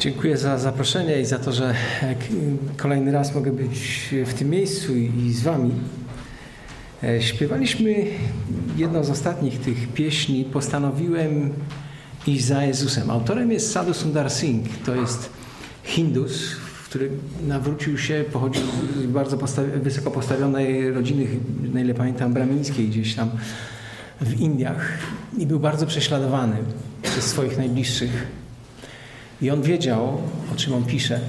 Dziękuję za zaproszenie i za to, że kolejny raz mogę być w tym miejscu i z Wami. E, śpiewaliśmy jedną z ostatnich tych pieśni. Postanowiłem iść za Jezusem. Autorem jest Sadhu Sundar Singh. To jest Hindus, który nawrócił się, pochodził z bardzo postawi wysoko postawionej rodziny, na ile pamiętam, bramińskiej gdzieś tam w Indiach i był bardzo prześladowany przez swoich najbliższych. I on wiedział, o czym on pisze.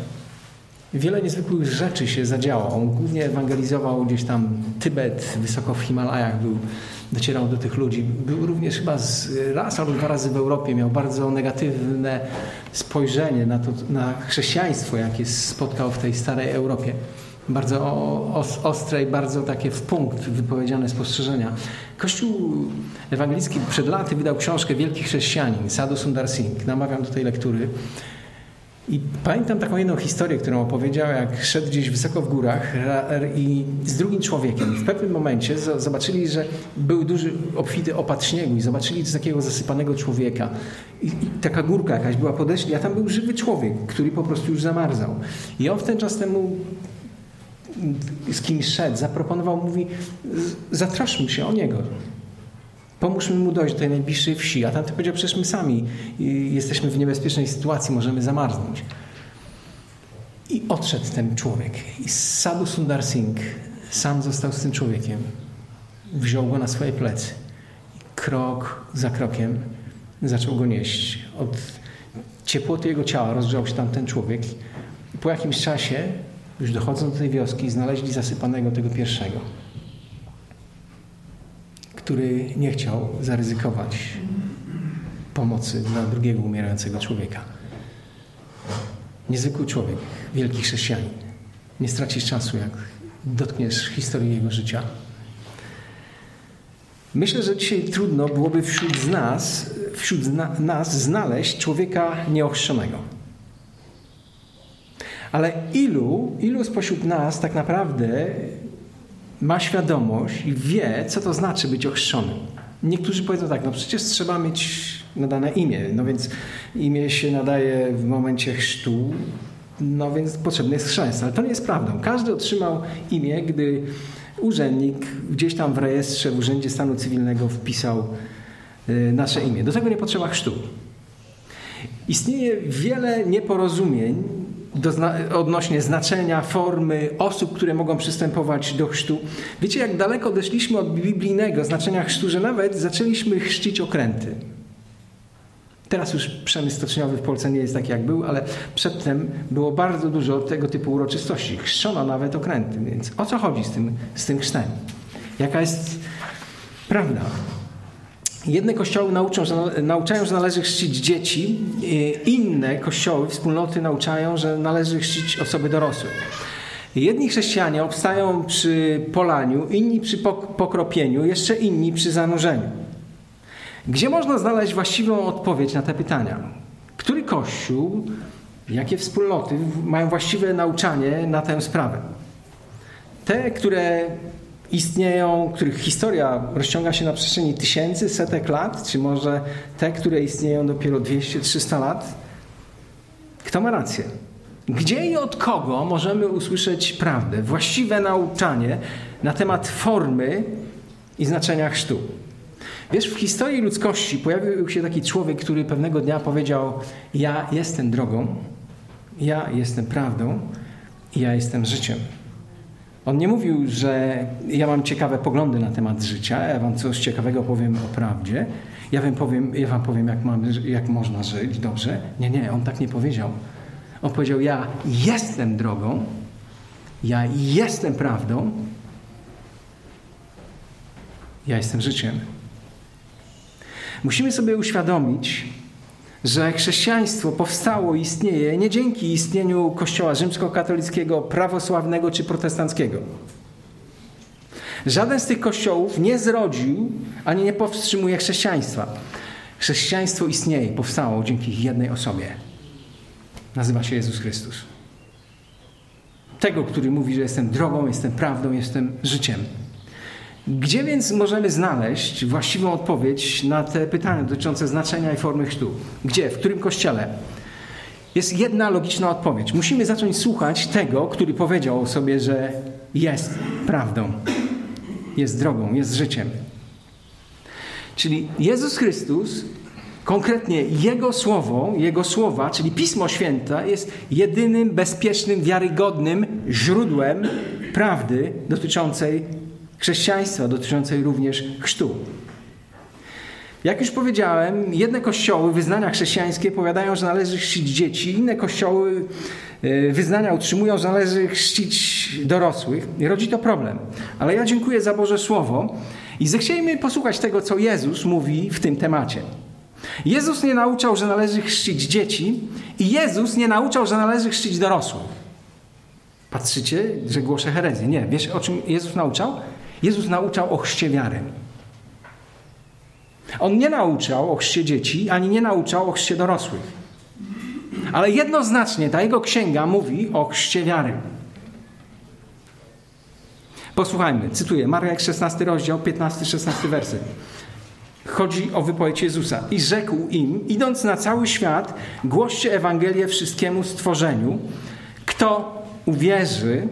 Wiele niezwykłych rzeczy się zadziało. On głównie ewangelizował gdzieś tam Tybet, wysoko w Himalajach był, docierał do tych ludzi. Był również chyba raz albo dwa razy w Europie. Miał bardzo negatywne spojrzenie na, to, na chrześcijaństwo, jakie spotkał w tej starej Europie. Bardzo ostre i bardzo takie w punkt wypowiedziane spostrzeżenia. Kościół ewangelicki przed laty wydał książkę Wielki Chrześcijanin, Sadhu Sundar Singh. Namawiam do tej lektury. I pamiętam taką jedną historię, którą opowiedział, jak szedł gdzieś wysoko w górach i z drugim człowiekiem. W pewnym momencie zobaczyli, że był duży, obfity opad śniegu i zobaczyli takiego zasypanego człowieka. I, taka górka jakaś była, podeszli, a tam był żywy człowiek, który po prostu już zamarzał. I on w ten czas temu z kimś szedł, zaproponował, mówi, zatroszmy się o niego. Pomóżmy mu dojść do tej najbliższej wsi. A tamten powiedział, przecież my sami jesteśmy w niebezpiecznej sytuacji, możemy zamarznąć. I odszedł ten człowiek. I Sadhu Sundar Singh sam został z tym człowiekiem. Wziął go na swoje plecy. I krok za krokiem zaczął go nieść. Od ciepłoty jego ciała rozgrzał się tam ten człowiek. I po jakimś czasie, już dochodząc do tej wioski, znaleźli zasypanego tego pierwszego który nie chciał zaryzykować pomocy dla drugiego umierającego człowieka. Niezwykły człowiek, wielki chrześcijanin. Nie stracisz czasu, jak dotkniesz historii jego życia. Myślę, że dzisiaj trudno byłoby wśród nas, wśród nas znaleźć człowieka nieochrzczonego. Ale ilu, ilu spośród nas tak naprawdę ma świadomość i wie, co to znaczy być ochrzczonym. Niektórzy powiedzą tak, no przecież trzeba mieć nadane imię, no więc imię się nadaje w momencie chrztu, no więc potrzebne jest chrzest, ale to nie jest prawdą. Każdy otrzymał imię, gdy urzędnik gdzieś tam w rejestrze, w Urzędzie Stanu Cywilnego wpisał y, nasze imię. Do tego nie potrzeba chrztu. Istnieje wiele nieporozumień odnośnie znaczenia, formy, osób, które mogą przystępować do chrztu. Wiecie, jak daleko odeszliśmy od biblijnego znaczenia chrztu, że nawet zaczęliśmy chrzcić okręty. Teraz już przemysł stoczniowy w Polsce nie jest taki, jak był, ale przedtem było bardzo dużo tego typu uroczystości. Chrzczono nawet okręty, więc o co chodzi z tym, z tym chrztem? Jaka jest prawda? Jedne kościoły nauczą, że, nauczają, że należy chrzcić dzieci, inne kościoły, wspólnoty nauczają, że należy chrzcić osoby dorosłe. Jedni chrześcijanie obstają przy polaniu, inni przy pokropieniu, jeszcze inni przy zanurzeniu. Gdzie można znaleźć właściwą odpowiedź na te pytania? Który kościół, jakie wspólnoty mają właściwe nauczanie na tę sprawę? Te, które istnieją, których historia rozciąga się na przestrzeni tysięcy, setek lat, czy może te, które istnieją dopiero 200-300 lat? Kto ma rację? Gdzie i od kogo możemy usłyszeć prawdę, właściwe nauczanie na temat formy i znaczenia chrztu? Wiesz, w historii ludzkości pojawił się taki człowiek, który pewnego dnia powiedział: Ja jestem drogą, ja jestem prawdą ja jestem życiem. On nie mówił, że ja mam ciekawe poglądy na temat życia, ja wam coś ciekawego powiem o prawdzie, ja wam powiem, ja wam powiem jak, mam, jak można żyć dobrze. Nie, nie, on tak nie powiedział. On powiedział, ja jestem drogą, ja jestem prawdą, ja jestem życiem. Musimy sobie uświadomić, że chrześcijaństwo powstało i istnieje nie dzięki istnieniu Kościoła rzymskokatolickiego, prawosławnego czy protestanckiego. Żaden z tych kościołów nie zrodził ani nie powstrzymuje chrześcijaństwa. Chrześcijaństwo istnieje, powstało dzięki jednej osobie. Nazywa się Jezus Chrystus. Tego, który mówi, że jestem drogą, jestem prawdą, jestem życiem. Gdzie więc możemy znaleźć właściwą odpowiedź na te pytania dotyczące znaczenia i formy chrztu? Gdzie? W którym kościele? Jest jedna logiczna odpowiedź. Musimy zacząć słuchać tego, który powiedział sobie, że jest prawdą, jest drogą, jest życiem. Czyli Jezus Chrystus, konkretnie Jego słowo, Jego słowa, czyli Pismo Święte, jest jedynym bezpiecznym, wiarygodnym źródłem prawdy dotyczącej chrześcijaństwa, dotyczącej również chrztu. Jak już powiedziałem, jedne kościoły, wyznania chrześcijańskie powiadają, że należy chrzcić dzieci, inne kościoły e, wyznania utrzymują, że należy chrzcić dorosłych. Rodzi to problem. Ale ja dziękuję za Boże Słowo i zechciejmy posłuchać tego, co Jezus mówi w tym temacie. Jezus nie nauczał, że należy chrzcić dzieci i Jezus nie nauczał, że należy chrzcić dorosłych. Patrzycie, że głoszę herezję. Nie. Wiesz, o czym Jezus nauczał? Jezus nauczał o chrzcie wiary. On nie nauczał o chrzcie dzieci, ani nie nauczał o chrzcie dorosłych. Ale jednoznacznie ta jego księga mówi o chrzcie wiary. Posłuchajmy, cytuję, Marek 16 rozdział, 15-16 werset. Chodzi o wypowiedź Jezusa. I rzekł im, idąc na cały świat, głoście Ewangelię wszystkiemu stworzeniu. Kto uwierzy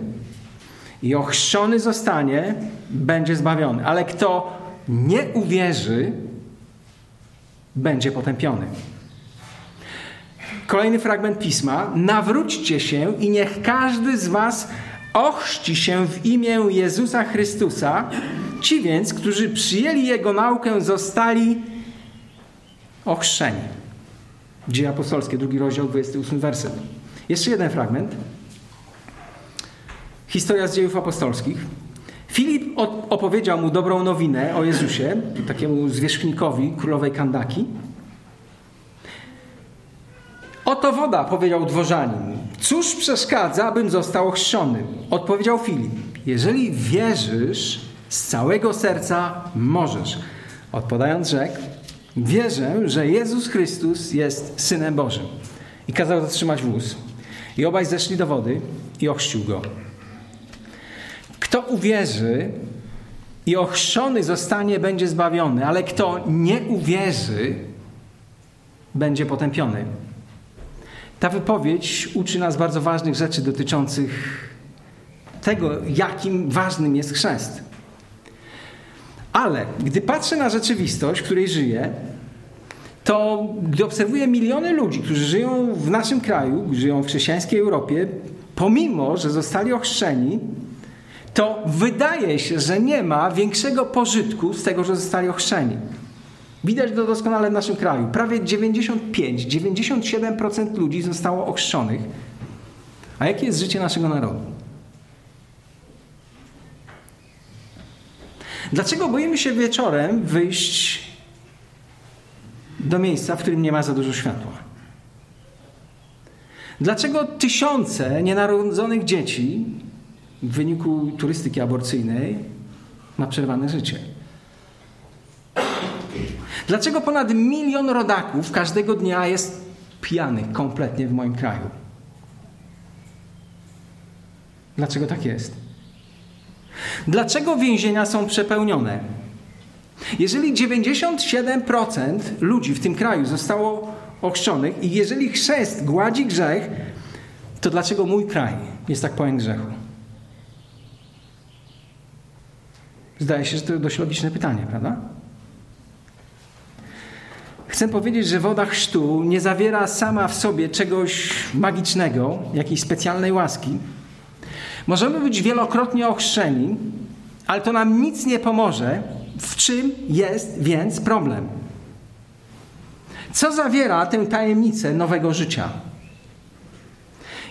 i ochrzczony zostanie, będzie zbawiony. Ale kto nie uwierzy, będzie potępiony. Kolejny fragment pisma. Nawróćcie się i niech każdy z was ochrzci się w imię Jezusa Chrystusa. Ci więc, którzy przyjęli Jego naukę, zostali ochrzczeni. Dzieje apostolskie, drugi rozdział, 28 werset. Jeszcze jeden fragment. Historia z dziejów apostolskich. Filip opowiedział mu dobrą nowinę o Jezusie, takiemu zwierzchnikowi królowej Kandaki. Oto woda, powiedział dworzanin. Cóż przeszkadza, abym został ochrzczony? Odpowiedział Filip. Jeżeli wierzysz z całego serca, możesz. Odpowiadając rzekł, wierzę, że Jezus Chrystus jest Synem Bożym. I kazał zatrzymać wóz. I obaj zeszli do wody i ochrzcił go. Kto uwierzy i ochrzczony zostanie, będzie zbawiony, ale kto nie uwierzy, będzie potępiony. Ta wypowiedź uczy nas bardzo ważnych rzeczy dotyczących tego, jakim ważnym jest chrzest. Ale gdy patrzę na rzeczywistość, w której żyję, to gdy obserwuję miliony ludzi, którzy żyją w naszym kraju, żyją w chrześcijańskiej Europie, pomimo, że zostali ochrzczeni, to wydaje się, że nie ma większego pożytku z tego, że zostali ochrzczeni. Widać to doskonale w naszym kraju. Prawie 95-97% ludzi zostało ochrzczonych. A jakie jest życie naszego narodu? Dlaczego boimy się wieczorem wyjść do miejsca, w którym nie ma za dużo światła? Dlaczego tysiące nienarodzonych dzieci w wyniku turystyki aborcyjnej ma przerwane życie? Dlaczego ponad milion rodaków każdego dnia jest pijanych kompletnie w moim kraju? Dlaczego tak jest? Dlaczego więzienia są przepełnione? Jeżeli 97% ludzi w tym kraju zostało ochrzczonych i jeżeli chrzest gładzi grzech, to dlaczego mój kraj jest tak pełen grzechu? Zdaje się, że to dość logiczne pytanie, prawda? Chcę powiedzieć, że woda chrztu nie zawiera sama w sobie czegoś magicznego, jakiejś specjalnej łaski. Możemy być wielokrotnie ochrzczeni, ale to nam nic nie pomoże. W czym jest więc problem? Co zawiera tę tajemnicę nowego życia?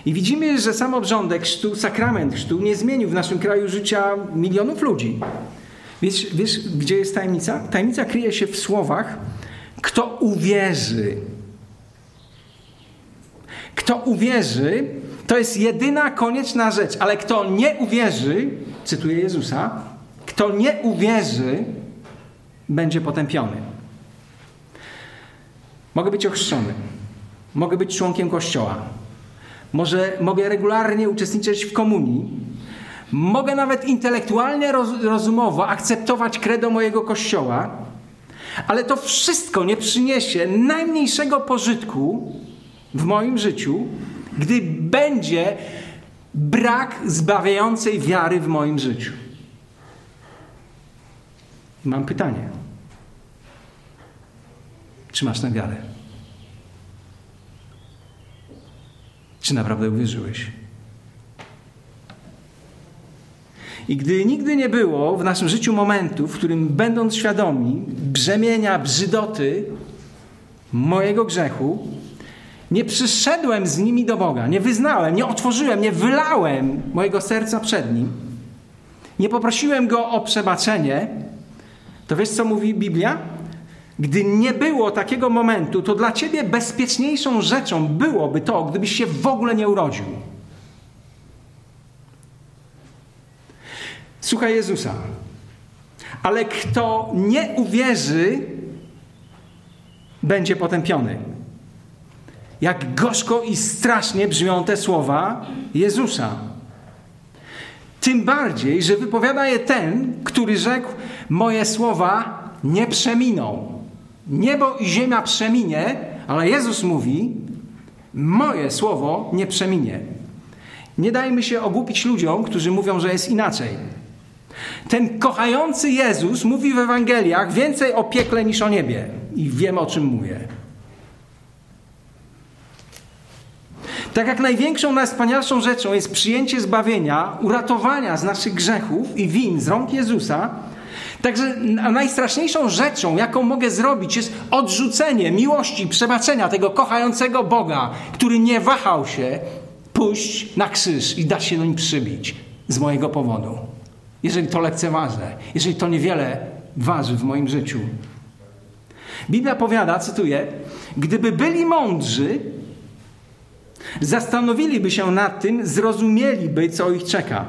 I widzimy, że sam obrządek chrztu, sakrament chrztu nie zmienił w naszym kraju życia milionów ludzi. Wiesz, wiesz, gdzie jest tajemnica? Tajemnica kryje się w słowach, kto uwierzy. Kto uwierzy, to jest jedyna konieczna rzecz, ale kto nie uwierzy, cytuję Jezusa, kto nie uwierzy, będzie potępiony. Mogę być ochrzczony, mogę być członkiem kościoła, może mogę regularnie uczestniczyć w komunii, mogę nawet intelektualnie, rozumowo akceptować kredo mojego kościoła, ale to wszystko nie przyniesie najmniejszego pożytku, w moim życiu, gdy będzie brak zbawiającej wiary w moim życiu. Mam pytanie. Czy masz tę wiarę? Czy naprawdę uwierzyłeś? I gdy nigdy nie było w naszym życiu momentu, w którym będąc świadomi brzemienia, brzydoty mojego grzechu, nie przyszedłem z nimi do Boga, nie wyznałem, nie otworzyłem, nie wylałem mojego serca przed Nim, nie poprosiłem Go o przebaczenie, to wiesz co mówi Biblia? Gdy nie było takiego momentu, to dla ciebie bezpieczniejszą rzeczą byłoby to, gdybyś się w ogóle nie urodził. Słuchaj Jezusa. Ale kto nie uwierzy, będzie potępiony. Jak gorzko i strasznie brzmią te słowa Jezusa. Tym bardziej, że wypowiada je ten, który rzekł: Moje słowa nie przeminą. Niebo i ziemia przeminie, ale Jezus mówi: Moje słowo nie przeminie. Nie dajmy się ogłupić ludziom, którzy mówią, że jest inaczej. Ten kochający Jezus mówi w Ewangeliach więcej o piekle niż o niebie. I wiem o czym mówię. Tak jak największą, najwspanialszą rzeczą jest przyjęcie zbawienia, uratowania z naszych grzechów i win z rąk Jezusa, Także najstraszniejszą rzeczą, jaką mogę zrobić, jest odrzucenie miłości, przebaczenia tego kochającego Boga, który nie wahał się pójść na krzyż i dać się do nim przybić z mojego powodu. Jeżeli to lekceważę, jeżeli to niewiele waży w moim życiu. Biblia powiada, cytuję, gdyby byli mądrzy, zastanowiliby się nad tym, zrozumieliby, co ich czeka.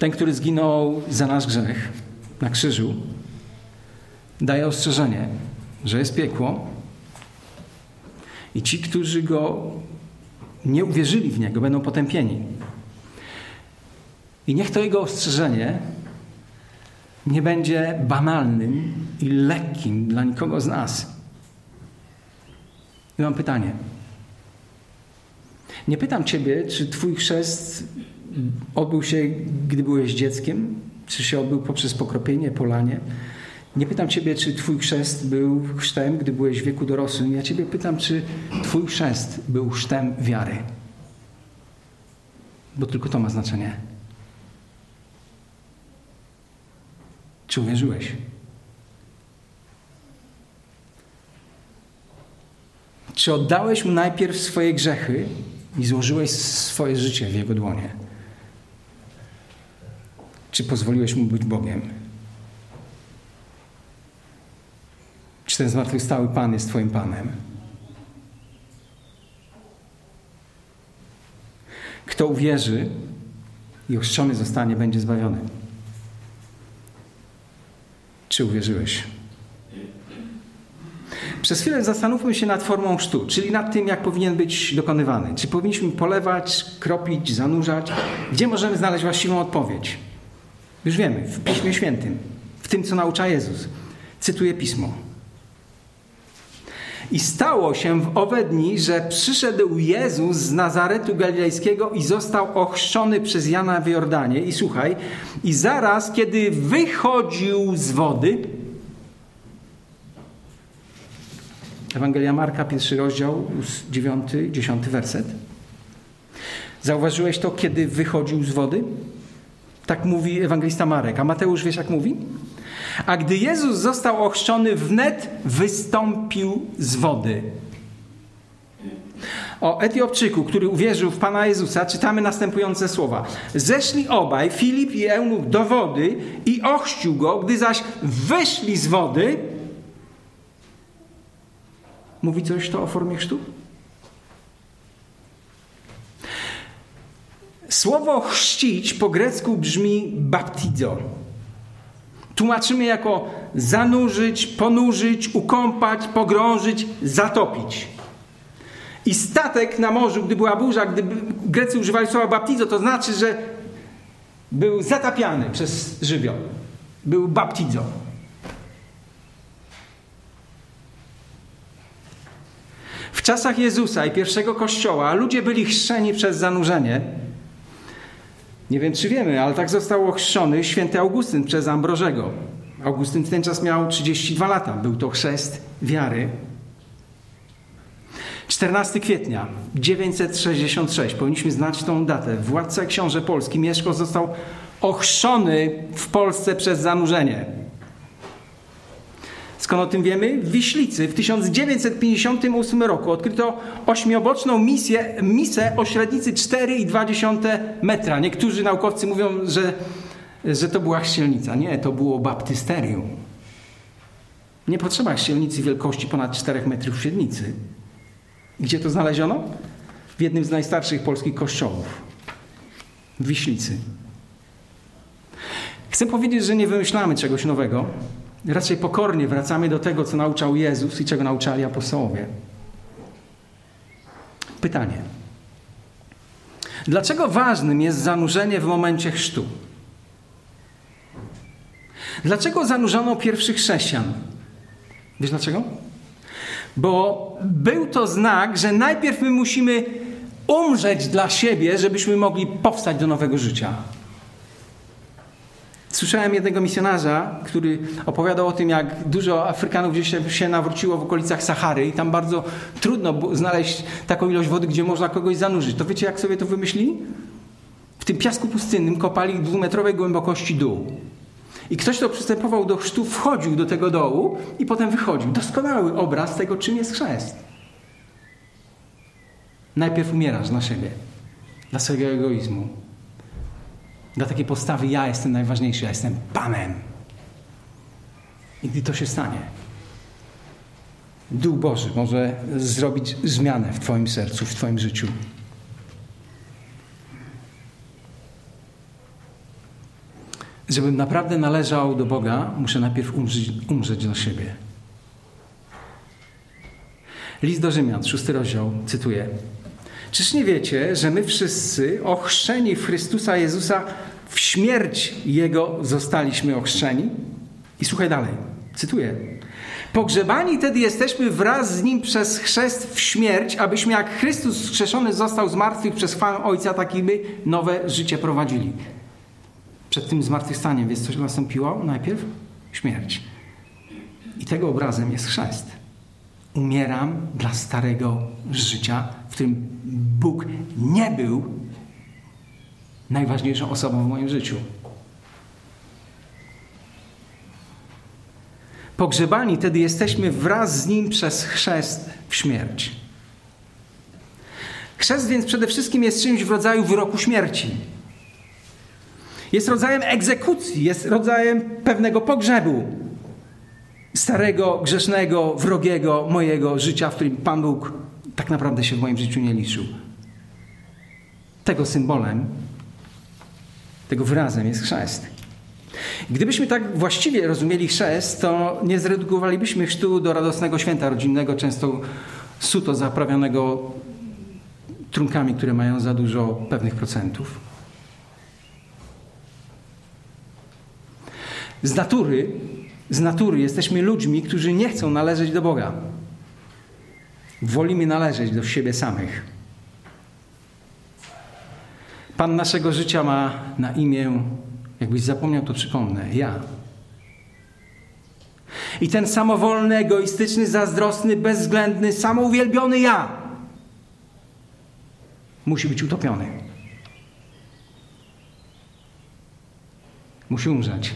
ten, który zginął za nasz grzech na krzyżu, daje ostrzeżenie, że jest piekło i ci, którzy go nie uwierzyli w niego, będą potępieni. I niech to jego ostrzeżenie nie będzie banalnym i lekkim dla nikogo z nas. I mam pytanie. Nie pytam Ciebie, czy Twój chrzest odbył się, gdy byłeś dzieckiem? Czy się odbył poprzez pokropienie, polanie? Nie pytam Ciebie, czy Twój chrzest był chrztem, gdy byłeś w wieku dorosłym. Ja Ciebie pytam, czy Twój chrzest był chrztem wiary. Bo tylko to ma znaczenie. Czy uwierzyłeś? Czy oddałeś mu najpierw swoje grzechy i złożyłeś swoje życie w jego dłonie? Czy pozwoliłeś mu być Bogiem? Czy ten zmartwychwstały Pan jest Twoim Panem? Kto uwierzy i ochrzczony zostanie, będzie zbawiony. Czy uwierzyłeś? Przez chwilę zastanówmy się nad formą chrztu, czyli nad tym, jak powinien być dokonywany. Czy powinniśmy polewać, kropić, zanurzać? Gdzie możemy znaleźć właściwą odpowiedź? Już wiemy, w Piśmie Świętym, w tym, co naucza Jezus. Cytuję Pismo. I stało się w owe dni, że przyszedł Jezus z Nazaretu Galilejskiego i został ochrzczony przez Jana w Jordanie. I słuchaj, i zaraz, kiedy wychodził z wody, Ewangelia Marka, pierwszy rozdział, dziewiąty, dziesiąty werset. Zauważyłeś to, kiedy wychodził z wody? Tak mówi ewangelista Marek. A Mateusz wiesz jak mówi? A gdy Jezus został ochrzczony, wnet wystąpił z wody. O Etiopczyku, który uwierzył w Pana Jezusa, czytamy następujące słowa. Zeszli obaj, Filip i Eunuch, do wody i ochrzcił go, gdy zaś wyszli z wody. Mówi coś to o formie chrztu? Słowo chrzcić po grecku brzmi baptizo. Tłumaczymy jako zanurzyć, ponurzyć, ukąpać, pogrążyć, zatopić. I statek na morzu, gdy była burza, gdy Grecy używali słowa baptizo, to znaczy, że był zatapiany przez żywioł. Był baptizo. czasach Jezusa i pierwszego kościoła ludzie byli chrzczeni przez zanurzenie. Nie wiem, czy wiemy, ale tak został ochrzczony święty Augustyn przez Ambrożego. Augustyn w ten czas miał 32 lata. Był to chrzest wiary. 14 kwietnia 966. Powinniśmy znać tą datę. Władca książę Polski Mieszko został ochrzczony w Polsce przez zanurzenie. Skąd o tym wiemy? W Wiślicy w 1958 roku odkryto ośmioboczną misję, misę o średnicy 4,2 metra. Niektórzy naukowcy mówią, że, że to była chścielnica. Nie, to było baptysterium. Nie potrzeba chścielnicy wielkości ponad 4 metrów średnicy. Gdzie to znaleziono? W jednym z najstarszych polskich kościołów. W Wiślicy. Chcę powiedzieć, że nie wymyślamy czegoś nowego. Raczej pokornie wracamy do tego, co nauczał Jezus i czego nauczali apostołowie. Pytanie. Dlaczego ważnym jest zanurzenie w momencie chrztu? Dlaczego zanurzono pierwszych chrześcijan? Wiesz dlaczego? Bo był to znak, że najpierw my musimy umrzeć dla siebie, żebyśmy mogli powstać do nowego życia. Słyszałem jednego misjonarza, który opowiadał o tym, jak dużo Afrykanów gdzieś się nawróciło w okolicach Sahary i tam bardzo trudno znaleźć taką ilość wody, gdzie można kogoś zanurzyć. To wiecie, jak sobie to wymyślili? W tym piasku pustynnym kopali dwumetrowej głębokości dół. I ktoś, kto przystępował do chrztu, wchodził do tego dołu i potem wychodził. Doskonały obraz tego, czym jest chrzest. Najpierw umierasz dla siebie, dla swojego egoizmu, dla takiej postawy ja jestem najważniejszy, ja jestem Panem. I gdy to się stanie, Duch Boży może zrobić zmianę w Twoim sercu, w Twoim życiu. Żebym naprawdę należał do Boga, muszę najpierw umrzeć, umrzeć dla siebie. List do Rzymian, szósty rozdział, cytuję. Czyż nie wiecie, że my wszyscy ochrzczeni w Chrystusa Jezusa w śmierć Jego zostaliśmy ochrzczeni? I słuchaj dalej, cytuję. Pogrzebani tedy jesteśmy wraz z Nim przez chrzest w śmierć, abyśmy jak Chrystus skrzeszony został z martwych przez chwałę Ojca, tak my nowe życie prowadzili. Przed tym zmartwychwstaniem, wiesz co nastąpiło najpierw? Śmierć. I tego obrazem jest chrzest umieram dla starego życia, w którym Bóg nie był najważniejszą osobą w moim życiu. Pogrzebani tedy jesteśmy wraz z Nim przez chrzest w śmierć. Chrzest więc przede wszystkim jest czymś w rodzaju wyroku śmierci. Jest rodzajem egzekucji, jest rodzajem pewnego pogrzebu starego, grzesznego, wrogiego mojego życia, w którym Pan Bóg tak naprawdę się w moim życiu nie liczył. Tego symbolem, tego wyrazem jest chrzest. Gdybyśmy tak właściwie rozumieli chrzest, to nie zredukowalibyśmy chrztu do radosnego święta rodzinnego, często suto zaprawionego trunkami, które mają za dużo pewnych procentów. Z natury z natury jesteśmy ludźmi, którzy nie chcą należeć do Boga. Wolimy należeć do siebie samych. Pan naszego życia ma na imię, jakbyś zapomniał, to przypomnę, ja. I ten samowolny, egoistyczny, zazdrosny, bezwzględny, samouwielbiony ja musi być utopiony. Musi umrzeć.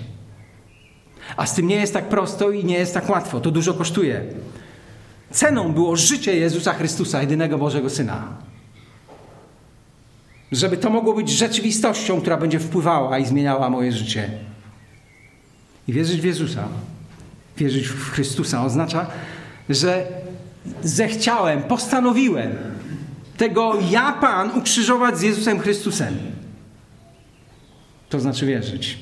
A z tym nie jest tak prosto i nie jest tak łatwo. To dużo kosztuje. Ceną było życie Jezusa Chrystusa, jedynego Bożego Syna. Żeby to mogło być rzeczywistością, która będzie wpływała i zmieniała moje życie. I wierzyć w Jezusa, wierzyć w Chrystusa oznacza, że zechciałem, postanowiłem tego ja Pan ukrzyżować z Jezusem Chrystusem. To znaczy wierzyć.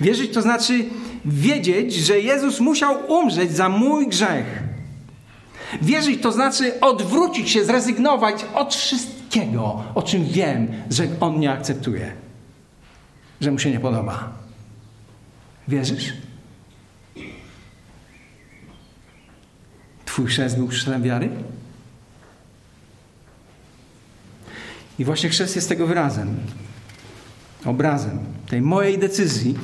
Wierzyć to znaczy wiedzieć, że Jezus musiał umrzeć za mój grzech. Wierzyć to znaczy odwrócić się, zrezygnować od wszystkiego, o czym wiem, że On nie akceptuje, że mu się nie podoba. Wierzysz? Twój chrzest był chrztem wiary? I właśnie chrzest jest tego wyrazem, obrazem tej mojej decyzji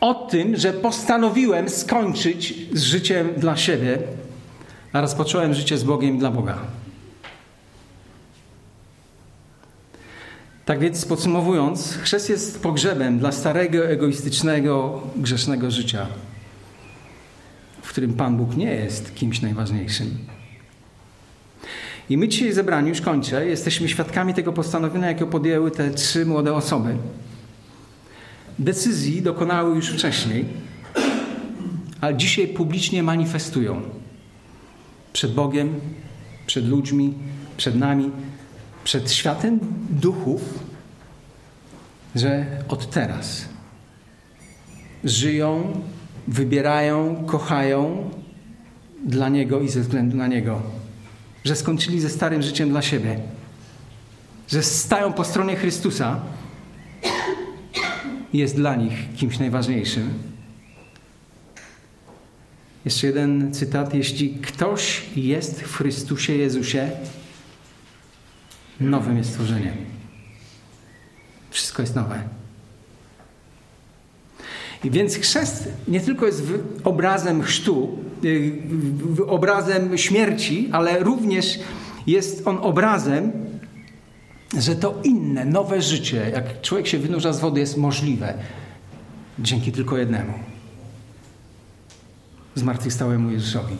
o tym, że postanowiłem skończyć z życiem dla siebie, a rozpocząłem życie z Bogiem dla Boga. Tak więc podsumowując, chrzest jest pogrzebem dla starego, egoistycznego, grzesznego życia, w którym Pan Bóg nie jest kimś najważniejszym. I my dzisiaj zebrani, już kończę, jesteśmy świadkami tego postanowienia, jakie podjęły te trzy młode osoby. Decyzji dokonały już wcześniej, ale dzisiaj publicznie manifestują przed Bogiem, przed ludźmi, przed nami, przed światem duchów, że od teraz żyją, wybierają, kochają dla Niego i ze względu na Niego. Że skończyli ze starym życiem dla siebie. Że stają po stronie Chrystusa i jest dla nich kimś najważniejszym. Jeszcze jeden cytat. Jeśli ktoś jest w Chrystusie Jezusie, nowym jest stworzeniem. Wszystko jest nowe. I więc chrzest nie tylko jest obrazem chrztu, obrazem śmierci, ale również jest on obrazem, że to inne, nowe życie, jak człowiek się wynurza z wody, jest możliwe. Dzięki tylko jednemu. Zmartwychwstałemu Jezusowi.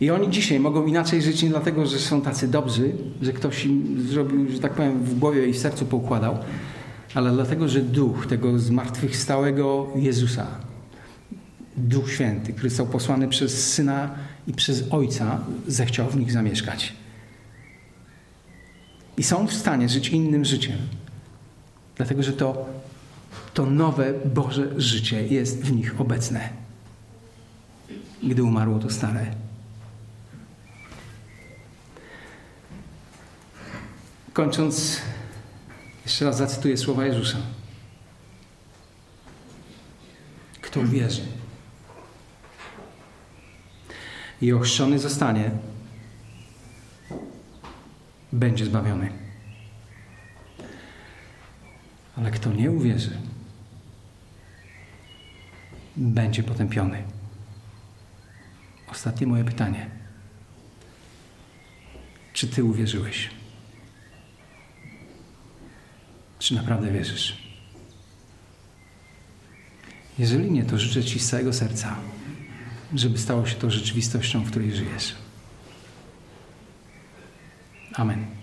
I oni dzisiaj mogą inaczej żyć nie dlatego, że są tacy dobrzy, że ktoś im zrobił, że tak powiem, w głowie i w sercu poukładał, ale dlatego, że duch tego zmartwychwstałego Jezusa, Duch Święty, który został posłany przez Syna i przez Ojca, zechciał w nich zamieszkać. I są w stanie żyć innym życiem, dlatego że to, to nowe Boże życie jest w nich obecne, gdy umarło to stare. Kończąc, jeszcze raz zacytuję słowa Jezusa. Kto uwierzy i ochrzczony zostanie, będzie zbawiony. Ale kto nie uwierzy, będzie potępiony. Ostatnie moje pytanie. Czy ty uwierzyłeś? Czy naprawdę wierzysz? Jeżeli nie, to życzę Ci z całego serca, żeby stało się to rzeczywistością, w której żyjesz. Amen.